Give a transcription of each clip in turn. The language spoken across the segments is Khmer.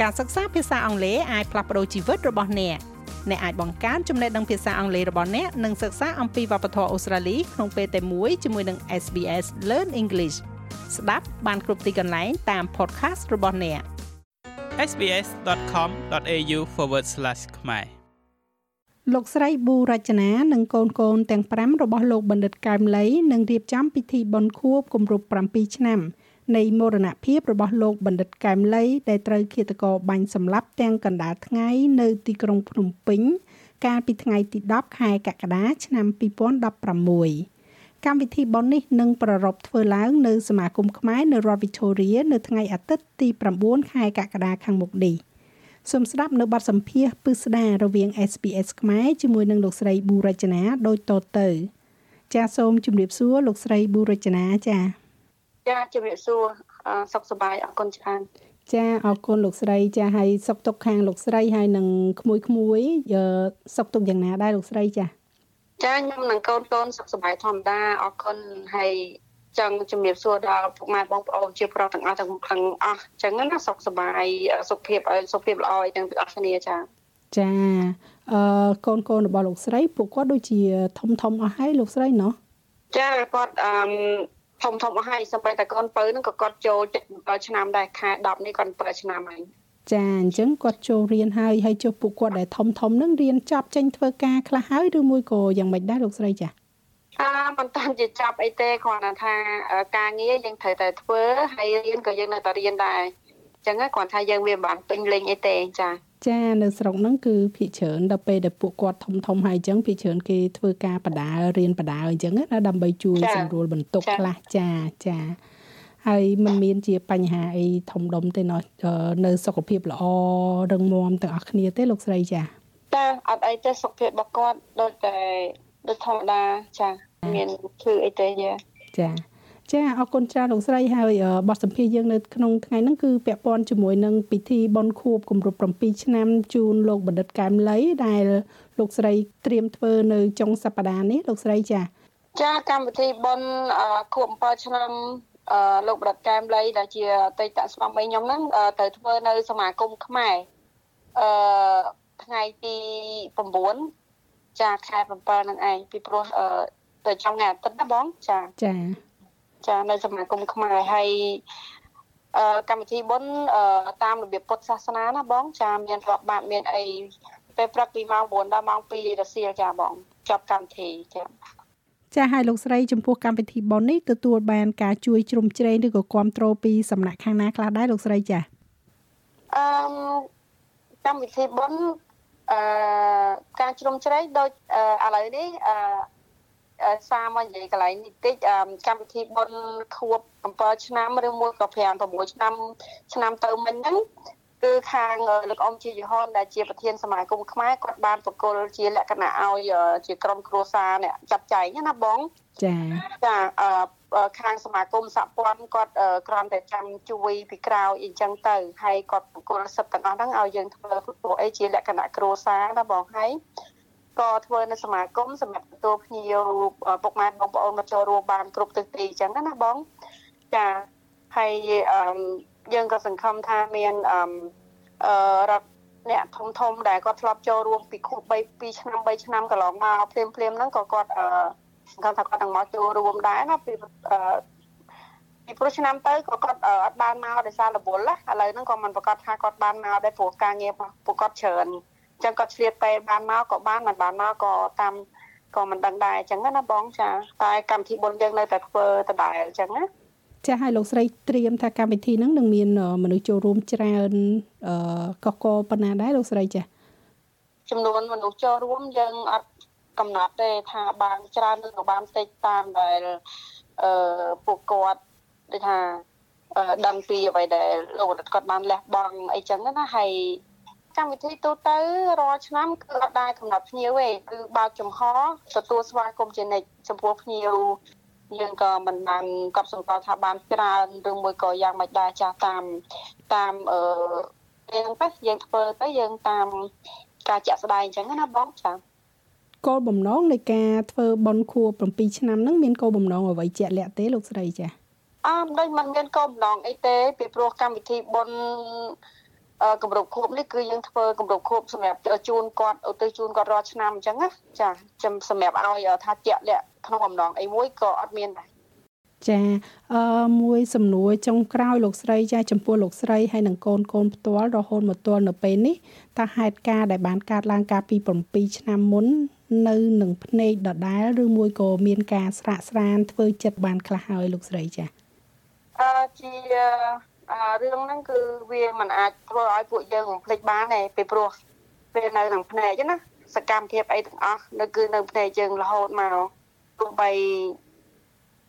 ការសិក្សាភាសាអង់គ្លេសអាចផ្លាស់ប្ដូរជីវិតរបស់អ្នកអ្នកអាចបង្កើនចំណេះដឹងភាសាអង់គ្លេសរបស់អ្នកនិងសិក្សាអំពីវប្បធម៌អូស្ត្រាលីក្នុងពេលតែមួយជាមួយនឹង SBS Learn English ស្ដាប់បានគ្រប់ទីកន្លែងតាម podcast របស់អ្នក sbs.com.au/ ខ្មែរលោកស្រីប៊ូរចនានិងកូនកូនទាំង5របស់លោកបណ្ឌិតកែមលីនឹងរៀបចំពិធីបុណ្យខួបគម្រប់7ឆ្នាំ នៃមរណភាពរបស់លោកបណ្ឌិតកែមលីដែលត្រូវឃាតករបាញ់សម្លាប់ទាំងកណ្ដាលថ្ងៃ នៅទីក្រុងភ្នំពេញ កាលពីថ្ងៃទី10ខែកក្កដាឆ្នាំ2016កម្មវិធីបុណ្យនេះនឹងប្រារព្ធធ្វើឡើងនៅសមាគមខ្មែរនៅរដ្ឋ Victoria នៅថ្ងៃអាទិត្យទី9ខែកក្កដាខាងមុខនេះសូមស្ដាប់នៅបទសម្ភាសន៍ពិស្ដារវាង SPS ខ្មែរជាមួយនឹងលោកស្រីប៊ូរចនាដូចតទៅ ចាសសូមជម្រាបសួរលោកស្រីប៊ូរចនាចា៎ ចាជំរាបសួរសុខសប្បាយអរគុណច្រើនចាអរគុណលោកស្រីចាហើយសុខទុក្ខខាងលោកស្រីហើយនឹងក្មួយក្មួយសុខទុក្ខយ៉ាងណាដែរលោកស្រីចាចាខ្ញុំនឹងកូនកូនសុខសប្បាយធម្មតាអរគុណហើយចង់ជំរាបសួរដល់ពុកម៉ែបងប្អូនជាប្រុសទាំងអស់ទាំងទាំងអស់អញ្ចឹងណាសុខសប្បាយសុខភាពឲ្យសុខភាពល្អឲ្យទាំងអស់គ្នាចាចាអឺកូនកូនរបស់លោកស្រីពួកគាត់ដូចជាធំធំអស់ហើយលោកស្រីណោះចាគាត់អឺ ធំធំអស់ហើយសូម្បីតែកូនពៅហ្នឹងក៏គាត់ចូល7ឆ្នាំដែរខែ10នេះគាត់7ឆ្នាំហើយចាអញ្ចឹងគាត់ចូលរៀនហើយហើយចុះពួកគាត់ដែលធំធំហ្នឹងរៀនចប់ចេញធ្វើការខ្លះហើយឬមួយក៏យ៉ាងម៉េចដែរលោកស្រីចាអឺមិនតាន់ជាចាប់អីទេគ្រាន់តែថាការងារយើងត្រូវតែធ្វើហើយរៀនក៏យើងនៅតែរៀនដែរអញ្ចឹងគ្រាន់ថាយើងវាមិនបានពេញលេងអីទេចា ចានៅស្រុកហ្នឹងគឺភិកច្រើនដល់ពេលដែលពួកគាត់ធំធំហើយអញ្ចឹងភិកច្រើនគេធ្វើការបដារៀនបដាអញ្ចឹងណាដើម្បីជួយសម្រួលបន្ទុកខ្លះចាចាហើយมันមានជាបញ្ហាអីធំដុំទេណោះនៅសុខភាពល្អរឹងមាំទាំងអស់គ្នាទេលោកស្រីចាចាអត់អីទេសុខភាពរបស់គាត់ដូចតែដូចធម្មតាចាមានឈឺអីទេយ៉ាចា ចាអរគុណច្រើនលោកស្រីហើយបទសម្ភាសន៍យើងនៅក្នុងថ្ងៃហ្នឹងគឺពាក់ព័ន្ធជាមួយនឹងពិធីបុណ្យខួបគម្រប់7ឆ្នាំជូនលោកបណ្ឌិតកែមលីដែលលោកស្រីត្រៀមធ្វើនៅចុងសប្តាហ៍នេះលោកស្រីចាចាកម្មវិធីបុណ្យខួប7ឆ្នាំលោកបណ្ឌិតកែមលីដែលជាអតីតស្វាមីខ្ញុំហ្នឹងត្រូវធ្វើនៅសមាគមខ្មែរអឺថ្ងៃទី9ចាខែ7ហ្នឹងឯងពីព្រោះទៅចុងថ្ងៃអាទិត្យណាបងចាចា ចានៅសមាគមខ្មែរហើយអឺកម្មវិធីបុណ្យតាមរបៀបពុទ្ធសាសនាណាបងចាមានរាប់បាតមានអីពេលព្រឹកពីម៉ោង9ដល់ម៉ោង2រសៀលចាបងចប់កម្មវិធីចាចាឲ្យលោកស្រីចំពោះកម្មវិធីបុណ្យនេះទទួលបានការជួយជ្រោមជ្រែងឬក៏គ្រប់គ្រងពីសំណាក់ខាងណាខ្លះដែរលោកស្រីចាអឺកម្មវិធីបុណ្យអឺការជ្រោមជ្រែងដូចឥឡូវនេះអឺ សារមកនិយាយកន្លែងនេះតិចកម្មវិធីបុណ្យខួប7ឆ្នាំឬមួយក៏5 6ឆ្នាំឆ្នាំទៅមិញហ្នឹងគឺខាងលោកអ៊ំជាយហនដែលជាប្រធានសមាគមខ្មែរគាត់បានប្រគល់ជាលក្ខណៈឲ្យជាក្រុមគ្រួសារអ្នកចាត់ចែងណាបងចាចាខាងសមាគមសហព័ន្ធគាត់គ្រាន់តែចាំជួយពីក្រៅអីចឹងទៅហើយគាត់ប្រគល់សិទ្ធិទាំងអស់ហ្នឹងឲ្យយើងធ្វើព្រោះអីជាលក្ខណៈគ្រួសារណាបងហើយ ក៏ធ្វើនៅសមាគមសម្រាប់ទទួលភ្ញៀវពុកម៉ែបងប្អូនមកចូលរួមបានគ្រប់ទិសទីអញ្ចឹងណាបងចាហើយយើងក៏សង្ឃឹមថាមានអឺរដ្ឋអ្នកធំធំដែលគាត់ធ្លាប់ចូលរួមពីខួប3 2ឆ្នាំ3ឆ្នាំកន្លងមកភ្លាមភ្លាមហ្នឹងក៏គាត់អឺសង្ឃឹមថាគាត់នឹងមកចូលរួមដែរណាពីអឺពីព្រោះឆ្នាំទៅក៏គាត់អត់បានមកដោយសាររវល់ណាឥឡូវហ្នឹងក៏មិនប្រកាសថាគាត់បានមកដែរព្រោះការងាររបស់ពួកគាត់ច្រើន ចឹងគាត់ឆ្លៀតពេលបានមកក៏បានមិនបានមកក៏តាមក៏មិនដឹងដែរអញ្ចឹងណាបងចាតែកម្មវិធីបុណ្យយើងនៅតែធ្វើដដែលអញ្ចឹងណាចាឲ្យលោកស្រីត្រៀមថាកម្មវិធីហ្នឹងនឹងមានមនុស្សចូលរួមច្រើនអឺកកប៉ុណ្ណាដែរលោកស្រីចាចំនួនមនុស្សចូលរួមយើងអត់កំណត់ទេថាបានច្រើនឬក៏បានតិចតាមដែលអឺពួកគាត់ដូចថាដឹងពីអ្វីដែលលោកគាត់បានលះបង់អីចឹងណាហើយ កម្មវិធីទូទៅរាល់ឆ្នាំគឺអត់ដែរកំណត់ភ្ញៀវទេគឺបើកចំហទទួលស្វាគមន៍ជានិច្ចចំពោះភ្ញៀវយើងក៏មិនបានកត់សម្គាល់ថាបានច្រើនឬមួយក៏យ៉ាងម៉េចដែរចាស់តាមតាមអឺយើងទៅយើងធ្វើទៅយើងតាមការចាក់ស្ដែងអញ្ចឹងណាបងចាគោលបំណងនៃការធ្វើបន់ខួប7ឆ្នាំហ្នឹងមានគោលបំណងអ្វីជាក់លាក់ទេលោកស្រីចាអឺដូចមិនមានគោលបំណងអីទេពីព្រោះកម្មវិធីបន់អ គម្រប់ខួបនេះគឺយើងធ្វើគម្រប់ខួបសម្រាប់ជូនគាត់ឧទ្ទិសជូនគាត់រាល់ឆ្នាំអញ្ចឹងណាចាចាំសម្រាប់ឲ្យថាជាក់លាក់ក្នុងអំណងអីមួយក៏អត់មានដែរចាអឺមួយសំណួរចុងក្រោយលោកស្រីចាចំពោះលោកស្រីហើយនឹងកូនកូនផ្ទាល់រហូតមកទល់នៅពេលនេះតើហេតុការដែលបានកើតឡើងកាលពី7ឆ្នាំមុននៅនឹងភ្នែកដដែលឬមួយក៏មានការស្រាកស្រានធ្វើចិត្តបានខ្លះហើយលោកស្រីចាអឺជា រឿងហ្នឹងគឺវាមិនអាចធ្វើឲ្យពួកយើងបំភ្លេចបានទេពីព្រោះពេលនៅក្នុងភ្នែកណាសកម្មភាពអីទាំងអស់នៅគឺនៅភ្នែកយើងរហូតមកទោះបី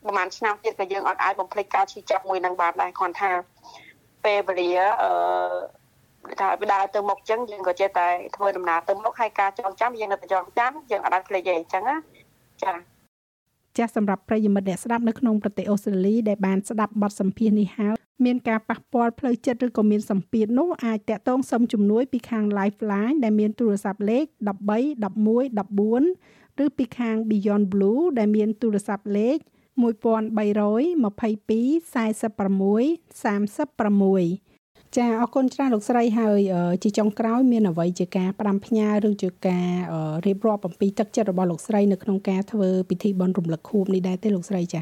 ប្រហែលឆ្នាំទៀតក៏យើងអត់អាចបំភ្លេចការឈឺចាប់មួយនឹងបានដែរគ្រាន់ថាពេលវេលាអឺថាបដើទៅមុខចឹងយើងក៏ចេះតែធ្វើដំណើរទៅមុខហើយការចងចាំយើងនៅតែចងចាំយើងអត់អាចភ្លេចទេអញ្ចឹងណាចាចាស់សម្រាប់ប្រិយមិត្តអ្នកស្ដាប់នៅក្នុងប្រទេសអូស្ត្រាលីដែលបានស្ដាប់បទសម្ភាសន៍នេះហើយ មានការប៉ះពាល់ផ្លូវចិត្តឬក៏មានសម្ពាធនោះអាចតាក់ទងសុំជំនួយពីខាង Lifeline ដែលមានទូរស័ព្ទលេខ13 11 14ឬពីខាង Beyond Blue ដែលមានទូរស័ព្ទលេខ1322 46 36ចាអរគុណច្រើនលោកស្រីហើយជាចុងក្រោយមានអ្វីជាការផ្ដាំផ្ញើឬជាការរៀបរាប់អំពីទឹកចិត្តរបស់លោកស្រីនៅក្នុងការធ្វើពិធីបុណ្យរំលឹកខួបនេះដែរទេលោកស្រីចា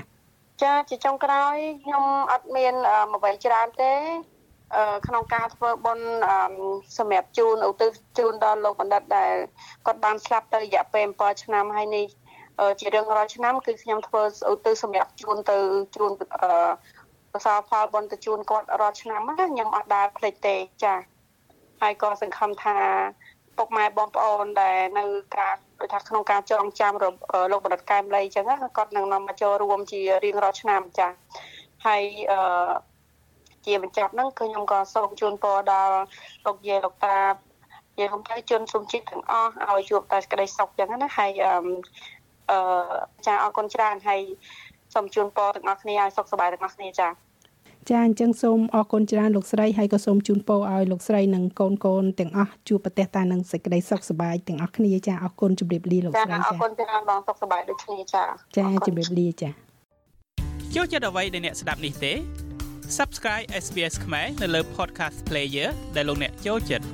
ចាជាចុងក្រោយខ្ញុំអត់មានអ្វីច្រើនទេក្នុងការធ្វើបុណ្យសម្រាប់ជូនឧទ្ទិសជូនដល់លោកបណ្ឌិតដែលគាត់បានស្លាប់ទៅរយៈពេល7ឆ្នាំហើយនេះជារឿងរាល់ឆ្នាំគឺខ្ញុំធ្វើឧទ្ទិសសម្រាប់ជូនទៅជូនអឺប្រសើរផលបុណ្យទៅជូនគាត់រាល់ឆ្នាំណាខ្ញុំអត់ដើរភ្លេចទេចាហើយក៏សង្ឃឹមថាពុកម៉ែបងប្អូនដែលនៅការ ដូចថាក្នុងការចងចាំលោកបណ្ឌិតកែមលីអញ្ចឹងគាត់នឹងនាំមកចូលរួមជារៀងរាល់ឆ្នាំចាហើយអឺជាបញ្ចប់ហ្នឹងគឺខ្ញុំក៏សូមជូនពរដល់លោកយាយលោកតាយាយខ្ញុំទៅជូនសុំជាតិទាំងអស់ឲ្យជួបតែសេចក្តីសុខអញ្ចឹងណាហើយអឺអឺចាអរគុណច្រើនហើយសូមជូនពរទាំងអស់គ្នាឲ្យសុខសប្បាយទាំងអស់គ្នាចា ចាអញ្ចឹងសូមអរគុណច្រើនលោកស្រីហើយក៏សូមជូនពរឲ្យលោកស្រីនិងកូនកូនទាំងអស់ជួបប្រទេសតានឹងសេចក្តីសុខសប្បាយទាំងអស់គ្នាចាអរគុណជម្រាបលាលោកស្រីចាអរគុណច្រើនបងសុខសប្បាយដូចគ្នាចាចាជម្រាបលាចាចូលចិត្តអ្វីដែលអ្នកស្ដាប់នេះទេ Subscribe SBS ខ្មែរនៅលើ Podcast Player ដែលលោកអ្នកចូលចិត្ត